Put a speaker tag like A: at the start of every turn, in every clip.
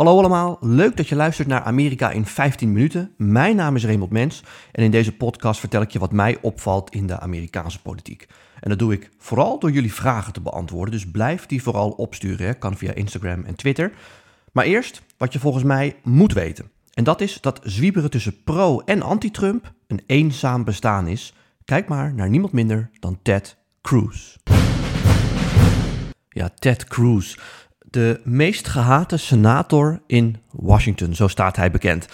A: Hallo allemaal, leuk dat je luistert naar Amerika in 15 minuten. Mijn naam is Raymond Mens en in deze podcast vertel ik je wat mij opvalt in de Amerikaanse politiek. En dat doe ik vooral door jullie vragen te beantwoorden, dus blijf die vooral opsturen. Kan via Instagram en Twitter. Maar eerst wat je volgens mij moet weten. En dat is dat zwieberen tussen pro- en anti-Trump een eenzaam bestaan is. Kijk maar naar niemand minder dan Ted Cruz. Ja, Ted Cruz de meest gehate senator in Washington, zo staat hij bekend.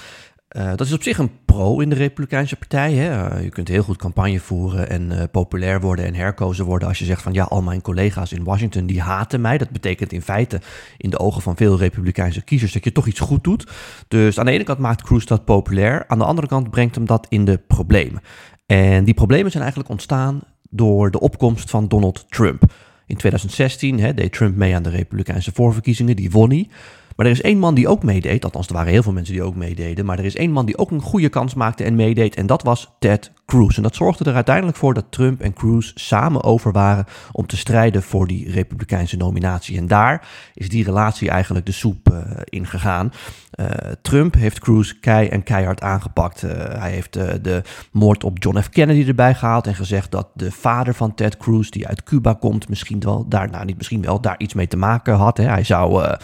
A: Uh, dat is op zich een pro in de Republikeinse Partij. Hè? Uh, je kunt heel goed campagne voeren en uh, populair worden en herkozen worden als je zegt van ja, al mijn collega's in Washington die haten mij. Dat betekent in feite in de ogen van veel Republikeinse kiezers dat je toch iets goed doet. Dus aan de ene kant maakt Cruz dat populair, aan de andere kant brengt hem dat in de problemen. En die problemen zijn eigenlijk ontstaan door de opkomst van Donald Trump. In 2016 hè, deed Trump mee aan de Republikeinse voorverkiezingen, die won hij. Maar er is één man die ook meedeed, althans er waren heel veel mensen die ook meededen, maar er is één man die ook een goede kans maakte en meedeed en dat was Ted Cruz. En dat zorgde er uiteindelijk voor dat Trump en Cruz samen over waren om te strijden voor die Republikeinse nominatie. En daar is die relatie eigenlijk de soep uh, in gegaan. Uh, Trump heeft Cruz kei en keihard aangepakt. Uh, hij heeft de moord op John F. Kennedy erbij gehaald en gezegd dat de vader van Ted Cruz, die uit Cuba komt, misschien wel daar, nou niet misschien wel, daar iets mee te maken had. Hè. Hij zou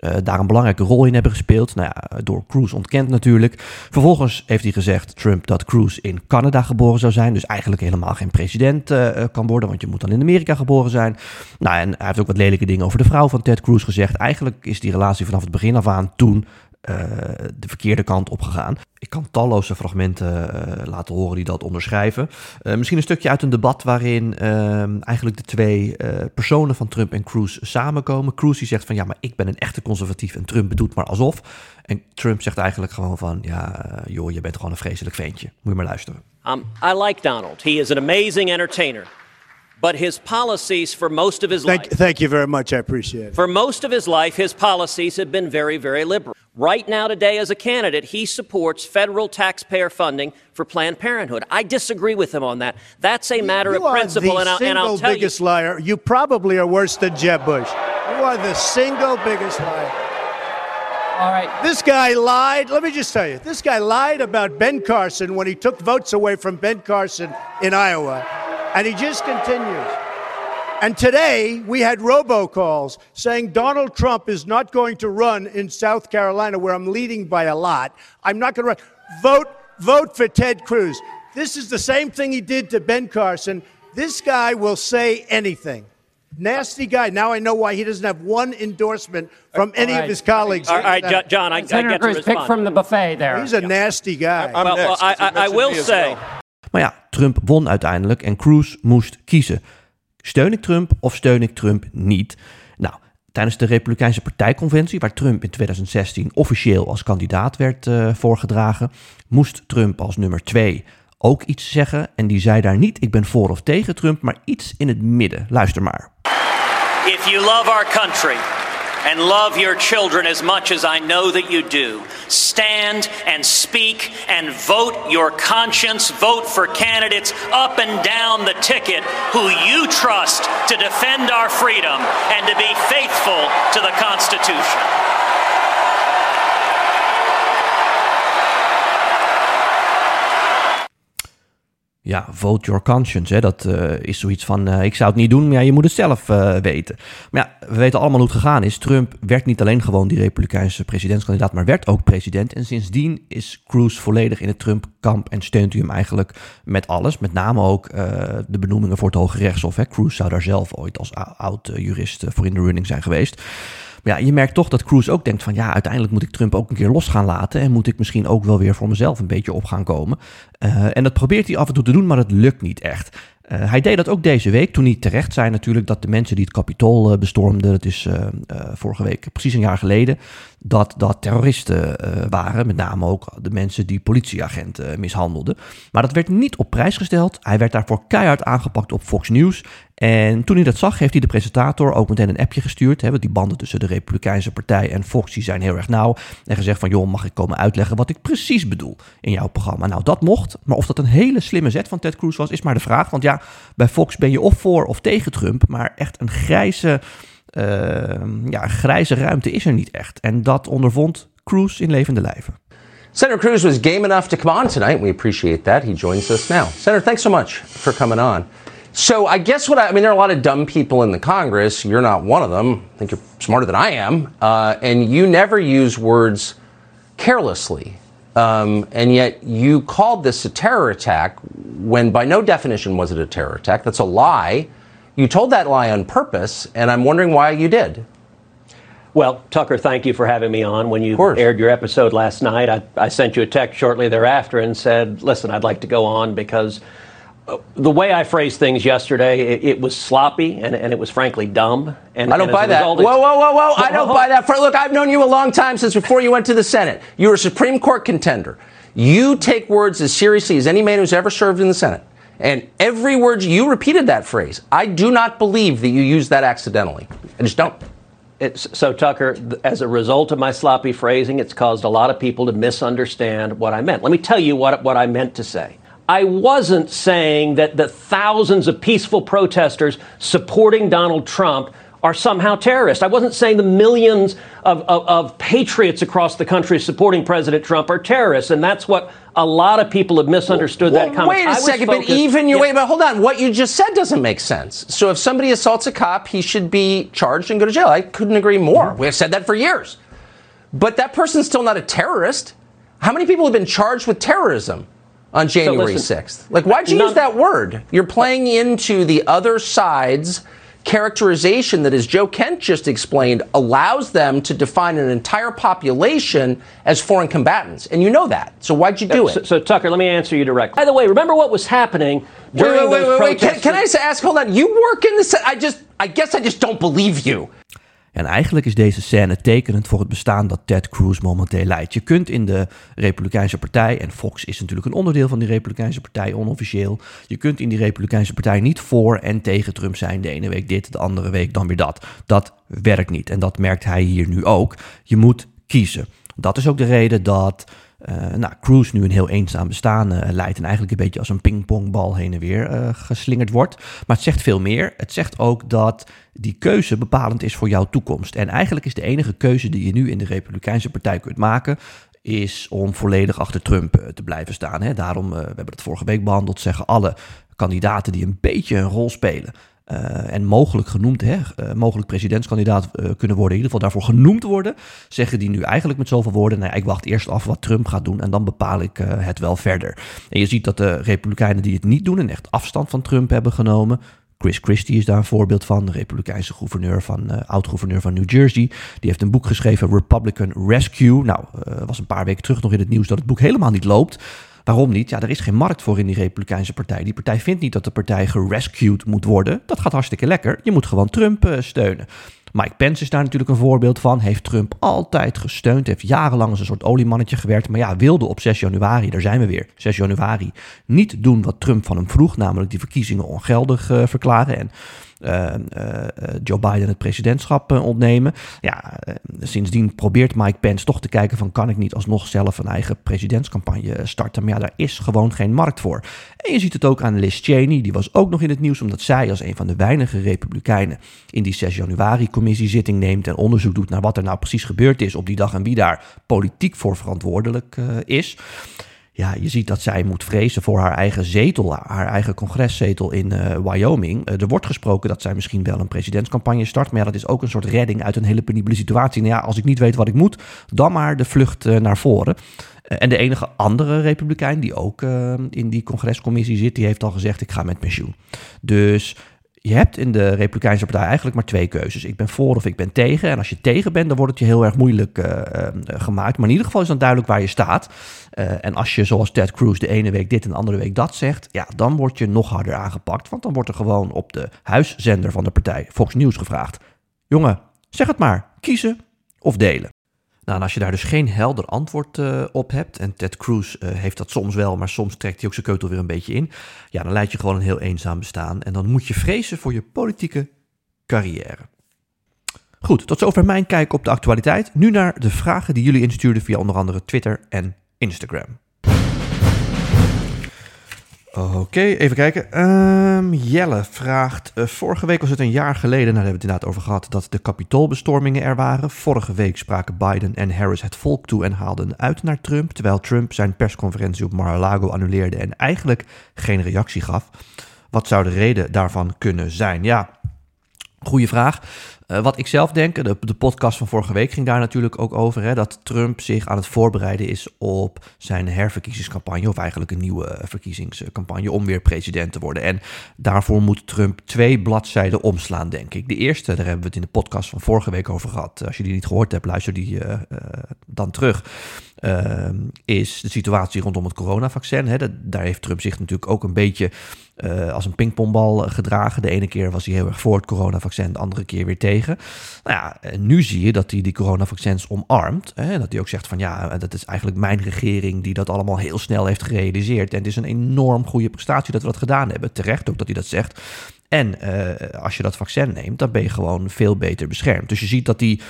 A: uh, daar een belangrijke rol in hebben gespeeld. Nou ja, door Cruz ontkend natuurlijk. Vervolgens heeft hij gezegd, Trump, dat Cruz in Canada geboren zou zijn. Dus eigenlijk helemaal geen president uh, kan worden, want je moet dan in Amerika geboren zijn. Nou, en hij heeft ook wat lelijke dingen over de vrouw van Ted Cruz gezegd. Eigenlijk is die relatie vanaf het begin af aan toen uh, de verkeerde kant op gegaan. Ik kan talloze fragmenten uh, laten horen die dat onderschrijven. Uh, misschien een stukje uit een debat waarin eigenlijk de twee personen van Trump en Cruz samenkomen. Cruz die zegt van ja, maar ik ben een echte conservatief en Trump bedoelt maar alsof. En Trump zegt eigenlijk gewoon van ja, joh, je bent gewoon een vreselijk ventje. Moet je maar luisteren.
B: Um, I like Donald. He is an amazing entertainer. But his policies for most of his
C: thank,
B: life.
C: Thank you very much. I appreciate it.
B: For most of his life, his policies have been very, very liberal. Right now, today, as a candidate, he supports federal taxpayer funding for Planned Parenthood. I disagree with him on that. That's a matter
C: you
B: of principle,
C: and,
B: I, and I'll tell
C: biggest liar. You probably are worse than Jeb Bush. You are the single biggest liar.
B: All right.
C: This guy lied. Let me just tell you, this guy lied about Ben Carson when he took votes away from Ben Carson in Iowa, and he just continues. And today we had robocalls saying Donald Trump is not going to run in South Carolina, where I'm leading by a lot. I'm not going to run. Vote, vote for Ted Cruz. This is the same thing he did to Ben Carson. This guy will say anything. Nasty guy. Now I know why he doesn't have one endorsement from any
B: right.
C: of his colleagues.
B: All right, John, John I, I get
D: Cruz,
B: to respond.
D: pick from the buffet there.
C: He's a nasty guy.
B: well, well, I, I, I will say.
A: Maar ja, Trump won uiteindelijk en Cruz moest kiezen. Steun ik Trump of steun ik Trump niet? Nou, tijdens de Republikeinse Partijconventie, waar Trump in 2016 officieel als kandidaat werd uh, voorgedragen, moest Trump als nummer twee ook iets zeggen. En die zei daar niet: ik ben voor of tegen Trump, maar iets in het midden. Luister maar.
B: If you love our country and love your children as much as I know that you do, stand and speak and vote your conscience. Vote for candidates up and down the ticket who you trust to defend our freedom and to be faithful to the Constitution.
A: Ja, vote your conscience. Hè. Dat uh, is zoiets van, uh, ik zou het niet doen, maar je moet het zelf uh, weten. Maar ja, we weten allemaal hoe het gegaan is. Trump werd niet alleen gewoon die republikeinse presidentskandidaat, maar werd ook president. En sindsdien is Cruz volledig in het Trump-kamp en steunt hij hem eigenlijk met alles. Met name ook de benoemingen voor het Hoge Rechtshof. Hè. Cruz zou daar zelf ooit als oud-jurist voor in de running zijn geweest. Ja, je merkt toch dat Cruz ook denkt van ja, uiteindelijk moet ik Trump ook een keer los gaan laten. En moet ik misschien ook wel weer voor mezelf een beetje op gaan komen. Uh, en dat probeert hij af en toe te doen, maar het lukt niet echt. Uh, hij deed dat ook deze week, toen hij terecht zei natuurlijk dat de mensen die het kapitool uh, bestormden, dat is vorige week precies een jaar geleden, dat dat terroristen waren. Met name ook de mensen die politieagenten mishandelden. Maar dat werd niet op prijs gesteld. Hij werd daarvoor keihard aangepakt op Fox News. En toen hij dat zag, heeft hij de presentator ook meteen een appje gestuurd. Hè, want die banden tussen de Republikeinse Partij en Fox die zijn heel erg nauw. En gezegd van, joh, mag ik komen uitleggen wat ik precies bedoel in jouw programma? Nou, dat mocht. Maar of dat een hele slimme zet van Ted Cruz was, is maar de vraag. Want ja, bij Fox ben je of voor of tegen Trump. Maar echt een grijze ja, grijze ruimte is er niet echt. En dat ondervond Cruz in levende lijven.
D: Senator Cruz was game enough to come on tonight. We appreciate that. He joins us now. Senator, thanks so much for coming on. So I guess what I, I, mean, there are a lot of dumb people in the Congress. You're not one of them. I think you're smarter than I am. Uh, and you never use words carelessly. Um, and yet you called this a terror attack when by no definition was it a terror attack. That's a lie. You told that lie on purpose, and I'm wondering why you did.
E: Well, Tucker, thank you for having me on. When you aired your episode last night, I, I sent you a text shortly thereafter and said, listen, I'd like to go on because the way I phrased things yesterday, it, it was sloppy and, and, it was frankly dumb. And
D: I don't
E: and
D: buy that. Whoa, whoa, whoa, whoa! I don't buy that. For, look, I've known you a long time since before you went to the Senate. You were a Supreme Court contender. You take words as seriously as any man who's ever served in the Senate. And every word you repeated that phrase. I do not believe that you used that accidentally. I just don't.
E: It's, so, Tucker, as a result of my sloppy phrasing, it's caused a lot of people to misunderstand what I meant. Let me tell you what, what I meant to say. I wasn't saying that the thousands of peaceful protesters supporting Donald Trump are somehow terrorists. I wasn't saying the millions of, of, of, patriots across the country supporting President Trump are terrorists, and that's what a lot of people have misunderstood well, that comment.
D: Wait a second, focused, but even you yeah. wait, but hold on. What you just said doesn't make sense. So if somebody assaults a cop, he should be charged and go to jail. I couldn't agree more. Mm-hmm. We have said that for years. But that person's still not a terrorist. How many people have been charged with terrorism? On January so listen, 6th? Like, why'd you use that word? You're playing into the other side's characterization that, as Joe Kent just explained, allows them to define an entire population as foreign combatants. And you know that. So why'd you do
E: it?
D: So,
E: so Tucker, let me answer you directly. By the way, remember what was happening during wait, wait, wait, wait,
D: Can, can I ask, hold on, you work in the... I just, I guess I just don't believe you.
A: En eigenlijk is deze scène tekenend voor het bestaan dat Ted Cruz momenteel leidt. Je kunt in de Republikeinse Partij, en Fox is natuurlijk een onderdeel van die Republikeinse Partij onofficieel, je kunt in die Republikeinse Partij niet voor en tegen Trump zijn. De ene week dit, de andere week dan weer dat. Dat werkt niet en dat merkt hij hier nu ook. Je moet kiezen. Dat is ook de reden dat uh, nou, Cruz nu een heel eenzaam bestaan uh, leidt en eigenlijk een beetje als een pingpongbal heen en weer uh, geslingerd wordt. Maar het zegt veel meer. Het zegt ook dat die keuze bepalend is voor jouw toekomst. En eigenlijk is de enige keuze die je nu in de Republikeinse Partij kunt maken, is om volledig achter Trump te blijven staan. Hè. Daarom, we hebben het vorige week behandeld, zeggen alle kandidaten die een beetje een rol spelen. Uh, en mogelijk genoemd, hè, uh, mogelijk presidentskandidaat uh, kunnen worden, in ieder geval daarvoor genoemd worden, zeggen die nu eigenlijk met zoveel woorden, nou ik wacht eerst af wat Trump gaat doen en dan bepaal ik het wel verder. En je ziet dat de Republikeinen die het niet doen en echt afstand van Trump hebben genomen, Chris Christie is daar een voorbeeld van, de Republikeinse gouverneur van, oud-gouverneur van New Jersey. Die heeft een boek geschreven, Republican Rescue. Nou, was een paar weken terug nog in het nieuws dat het boek helemaal niet loopt. Waarom niet? Ja, er is geen markt voor in die Republikeinse partij. Die partij vindt niet dat de partij gerescued moet worden. Dat gaat hartstikke lekker. Je moet gewoon Trump uh, steunen. Mike Pence is daar natuurlijk een voorbeeld van. Heeft Trump altijd gesteund. Heeft jarenlang als een soort oliemannetje gewerkt. Maar ja, wilde op 6 januari, daar zijn we weer, 6 januari, niet doen wat Trump van hem vroeg. Namelijk die verkiezingen ongeldig uh, verklaren. En Joe Biden het presidentschap ontnemen. Ja, sindsdien probeert Mike Pence toch te kijken van kan ik niet alsnog zelf een eigen presidentscampagne starten. Maar ja, daar is gewoon geen markt voor. En je ziet het ook aan Liz Cheney, die was ook nog in het nieuws omdat zij als een van de weinige republikeinen in die 6 januari commissie zitting neemt en onderzoek doet naar wat er nou precies gebeurd is op die dag en wie daar politiek voor verantwoordelijk is ja, je ziet dat zij moet vrezen voor haar eigen zetel, haar eigen congreszetel in uh, Wyoming. Uh, er wordt gesproken dat zij misschien wel een presidentscampagne start, maar ja, dat is ook een soort redding uit een hele penibele situatie. Nou ja, als ik niet weet wat ik moet, dan maar de vlucht uh, naar voren. en de enige andere republikein die ook in die congrescommissie zit, die heeft al gezegd: ik ga met pensioen. Dus je hebt in de Republikeinse Partij eigenlijk maar twee keuzes. Ik ben voor of ik ben tegen. En als je tegen bent, dan wordt het je heel erg moeilijk uh, uh, gemaakt. Maar in ieder geval is dan duidelijk waar je staat. Uh, en als je zoals Ted Cruz de ene week dit en de andere week dat zegt, ja, dan word je nog harder aangepakt. Want dan wordt er gewoon op de huiszender van de partij Fox News gevraagd. Jongen, zeg het maar. Kiezen of delen. Nou, en als je daar dus geen helder antwoord uh, op hebt, en Ted Cruz uh, heeft dat soms wel, maar soms trekt hij ook zijn keutel weer een beetje in, ja, dan leid je gewoon een heel eenzaam bestaan. En dan moet je vrezen voor je politieke carrière. Goed, tot zover mijn kijk op de actualiteit. Nu naar de vragen die jullie instuurden via onder andere Twitter en Instagram. Oké, even kijken. Ehm, Jelle vraagt: eh, Vorige week was het een jaar geleden, nou, daar hebben we het inderdaad over gehad, dat de kapitoolbestormingen er waren. Vorige week spraken Biden en Harris het volk toe en haalden uit naar Trump. Terwijl Trump zijn persconferentie op Mar-a-Lago annuleerde en eigenlijk geen reactie gaf. Wat zou de reden daarvan kunnen zijn? Ja, goede vraag. Uh, wat ik zelf denk, de, de, podcast van vorige week ging daar natuurlijk ook over, hè, dat Trump zich aan het voorbereiden is op zijn herverkiezingscampagne, of eigenlijk een nieuwe verkiezingscampagne om weer president te worden. En daarvoor moet Trump twee bladzijden omslaan, denk ik. De eerste, daar hebben we het in de podcast van vorige week over gehad. Als je die niet gehoord hebt, luister die uh, dan terug. Ehm, is de situatie rondom het coronavaccin. Hè. daar heeft Trump zich natuurlijk ook een beetje uh, als een pingpongbal gedragen. De ene keer was hij heel erg voor het coronavaccin, de andere keer weer tegen. Nou ja, nu zie je dat hij die coronavaccins omarmt. Hè, dat hij ook zegt van ja, dat is eigenlijk mijn regering die dat allemaal heel snel heeft gerealiseerd. En het is een enorm goede prestatie dat we dat gedaan hebben. Terecht ook dat hij dat zegt. En als je dat vaccin neemt, dan ben je gewoon veel beter beschermd. Dus je ziet dat hij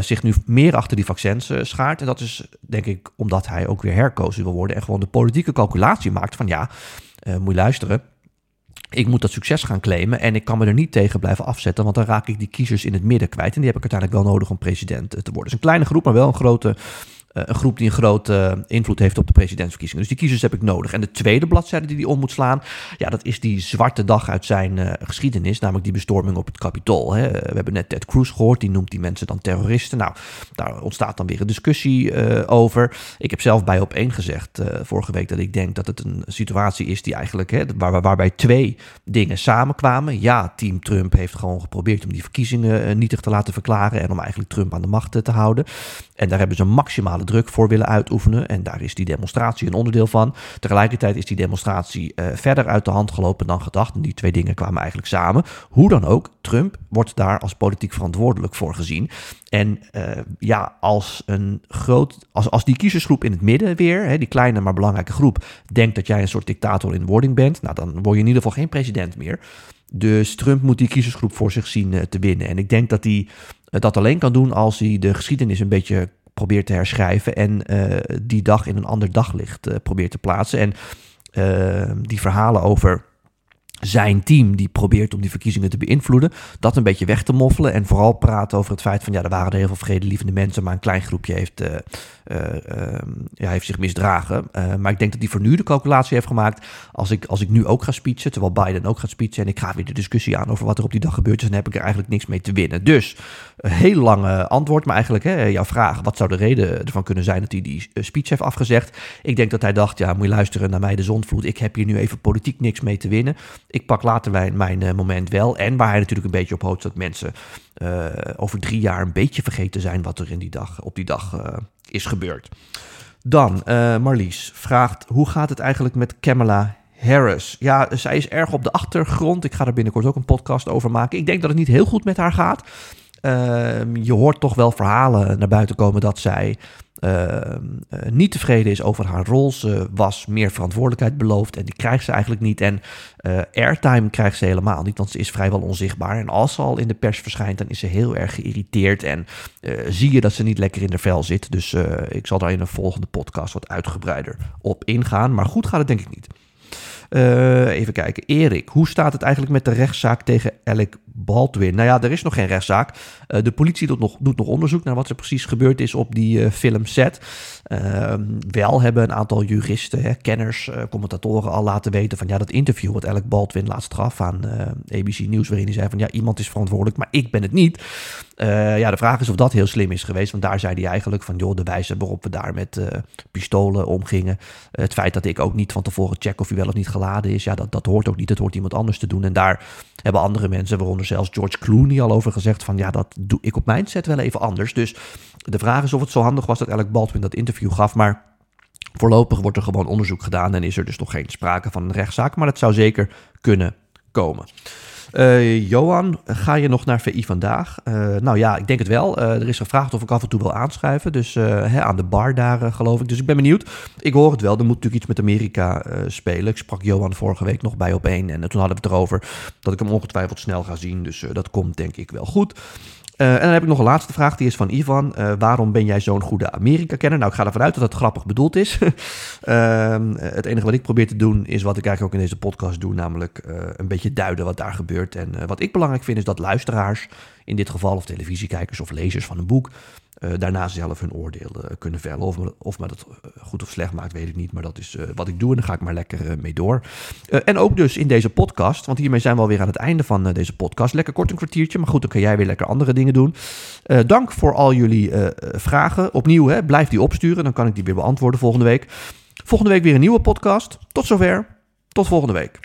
A: zich nu meer achter die vaccins schaart. En dat is denk ik omdat hij ook weer herkozen wil worden. En gewoon de politieke calculatie maakt van ja, moet je luisteren ik moet dat succes gaan claimen en ik kan me er niet tegen blijven afzetten, want dan raak ik die kiezers in het midden kwijt. En die heb ik uiteindelijk wel nodig om president te worden. Dus een kleine groep, maar wel een grote eh, een groep die een grote invloed heeft op de presidentsverkiezingen. Dus die kiezers heb ik nodig. En de tweede bladzijde die hij om moet slaan, ja, dat is die zwarte dag uit zijn uh, geschiedenis, namelijk die bestorming op het Capitool. Hè. We hebben net Ted Cruz gehoord, die noemt die mensen dan terroristen. Nou, daar ontstaat dan weer een discussie over. Ik heb zelf bij op gezegd vorige week dat ik denk dat het een situatie is die eigenlijk, hè, waar, waarbij twee dingen samenkwamen. Ja, team Trump heeft gewoon geprobeerd om die verkiezingen nietig te laten verklaren en om eigenlijk Trump aan de macht te houden. En daar hebben ze maximale druk voor willen uitoefenen. En daar is die demonstratie een onderdeel van. Tegelijkertijd is die demonstratie uh, verder uit de hand gelopen dan gedacht. En die twee dingen kwamen eigenlijk samen. Hoe dan ook, Trump wordt daar als politiek verantwoordelijk voor gezien. En uh, ja, als, een groot, als, als die kiezersgroep in het midden weer, hè, die kleine maar belangrijke groep, denkt dat jij een soort dictator in wording bent, nou dan word je in ieder geval geen president meer. Dus Trump moet die kiezersgroep voor zich zien uh, te winnen. En ik denk dat hij dat alleen kan doen als hij de geschiedenis een beetje probeert te herschrijven en uh, die dag in een ander daglicht uh, probeert te plaatsen. En uh, die verhalen over zijn team die probeert om die verkiezingen te beïnvloeden, dat een beetje weg te moffelen en vooral praten over het feit van ja, er waren er heel veel vredelievende mensen, maar een klein groepje heeft, uh, uh, ja, heeft zich misdragen. Uh, maar ik denk dat hij voor nu de calculatie heeft gemaakt, als ik, als ik nu ook ga speechen, terwijl Biden ook gaat speechen en ik ga weer de discussie aan over wat er op die dag gebeurd is, dan heb ik er eigenlijk niks mee te winnen. Dus, een heel lange antwoord, maar eigenlijk hè, jouw vraag, wat zou de reden ervan kunnen zijn dat hij die speech heeft afgezegd? Ik denk dat hij dacht, ja, moet je luisteren naar mij de zondvloed, ik heb hier nu even politiek niks mee te winnen. Ik pak later mijn, uh, moment wel. En waar hij natuurlijk een beetje op hoopt dat mensen uh, over drie jaar een beetje vergeten zijn wat er in die dag, op die dag uh, is gebeurd. Dan, Marlies vraagt, hoe gaat het eigenlijk met Kamala Harris? Ja, zij is erg op de achtergrond. Ik ga er binnenkort ook een podcast over maken. Ik denk dat het niet heel goed met haar gaat. Ehm, je hoort toch wel verhalen naar buiten komen dat zij uh, uh, niet tevreden is over haar rol. Ze was meer verantwoordelijkheid beloofd en die krijgt ze eigenlijk niet. En uh, airtime krijgt ze helemaal niet, want ze is vrijwel onzichtbaar. En als ze al in de pers verschijnt, dan is ze heel erg geïrriteerd en zie je dat ze niet lekker in de vel zit. Dus ik zal daar in een volgende podcast wat uitgebreider op ingaan. Maar goed gaat het denk ik niet. Uh, even kijken. Erik, hoe staat het eigenlijk met de rechtszaak tegen Alec Baldwin? Nou ja, er is nog geen rechtszaak. Uh, de politie doet nog, doet nog onderzoek naar wat er precies gebeurd is op die uh, filmset. Ehm, wel hebben een aantal juristen, hè, kenners, commentatoren al laten weten van ja, dat interview wat Alec Baldwin laatst gaf aan ABC News, waarin hij zei van ja, iemand is verantwoordelijk, maar ik ben het niet. ja, de vraag is of dat heel slim is geweest, want daar zei hij eigenlijk van joh, de wijze waarop we daar met pistolen omgingen. het feit dat ik ook niet van tevoren check of hij wel of niet geladen is. Ja, dat, dat hoort ook niet. Dat hoort iemand anders te doen. En daar hebben andere mensen, waaronder zelfs George Clooney, al over gezegd van ja, dat doe ik op mijn set wel even anders. Dus de vraag is of het zo handig was dat Alec Baldwin dat interview gaf. Maar voorlopig wordt er gewoon onderzoek gedaan en is er dus nog geen sprake van een rechtszaak. Maar dat zou zeker kunnen komen. Uh, Johan, ga je nog naar VI vandaag? Uh, nou ja, ik denk het wel. Uh, er is gevraagd of ik af en toe wil aanschuiven. Dus hè, aan de bar daar, geloof ik. Dus ik ben benieuwd. Ik hoor het wel. Er moet natuurlijk iets met Amerika spelen. Ik sprak Johan vorige week nog bij op één. En toen hadden we het erover dat ik hem ongetwijfeld snel ga zien. Dus dat komt denk ik wel goed. Uh, en dan heb ik nog een laatste vraag, die is van Ivan. Uh, waarom ben jij zo'n goede Amerika-kenner? Nou, ik ga ervan uit dat het grappig bedoeld is. uh, het enige wat ik probeer te doen, is wat ik eigenlijk ook in deze podcast doe, namelijk een beetje duiden wat daar gebeurt. En wat ik belangrijk vind, is dat luisteraars, in dit geval of televisiekijkers of lezers van een boek, uh, daarna zelf hun oordeel uh, kunnen vellen. Of, of me dat eh, goed of slecht maakt, weet ik niet. Maar dat is wat ik doe en daar ga ik maar lekker mee door. en ook dus in deze podcast, want hiermee zijn we alweer aan het einde van deze podcast. Lekker kort een kwartiertje, maar goed, dan kan jij weer lekker andere dingen doen. dank voor al jullie vragen. Opnieuw, hè, blijf die opsturen, dan kan ik die weer beantwoorden volgende week. Volgende week weer een nieuwe podcast. Tot zover. Tot volgende week.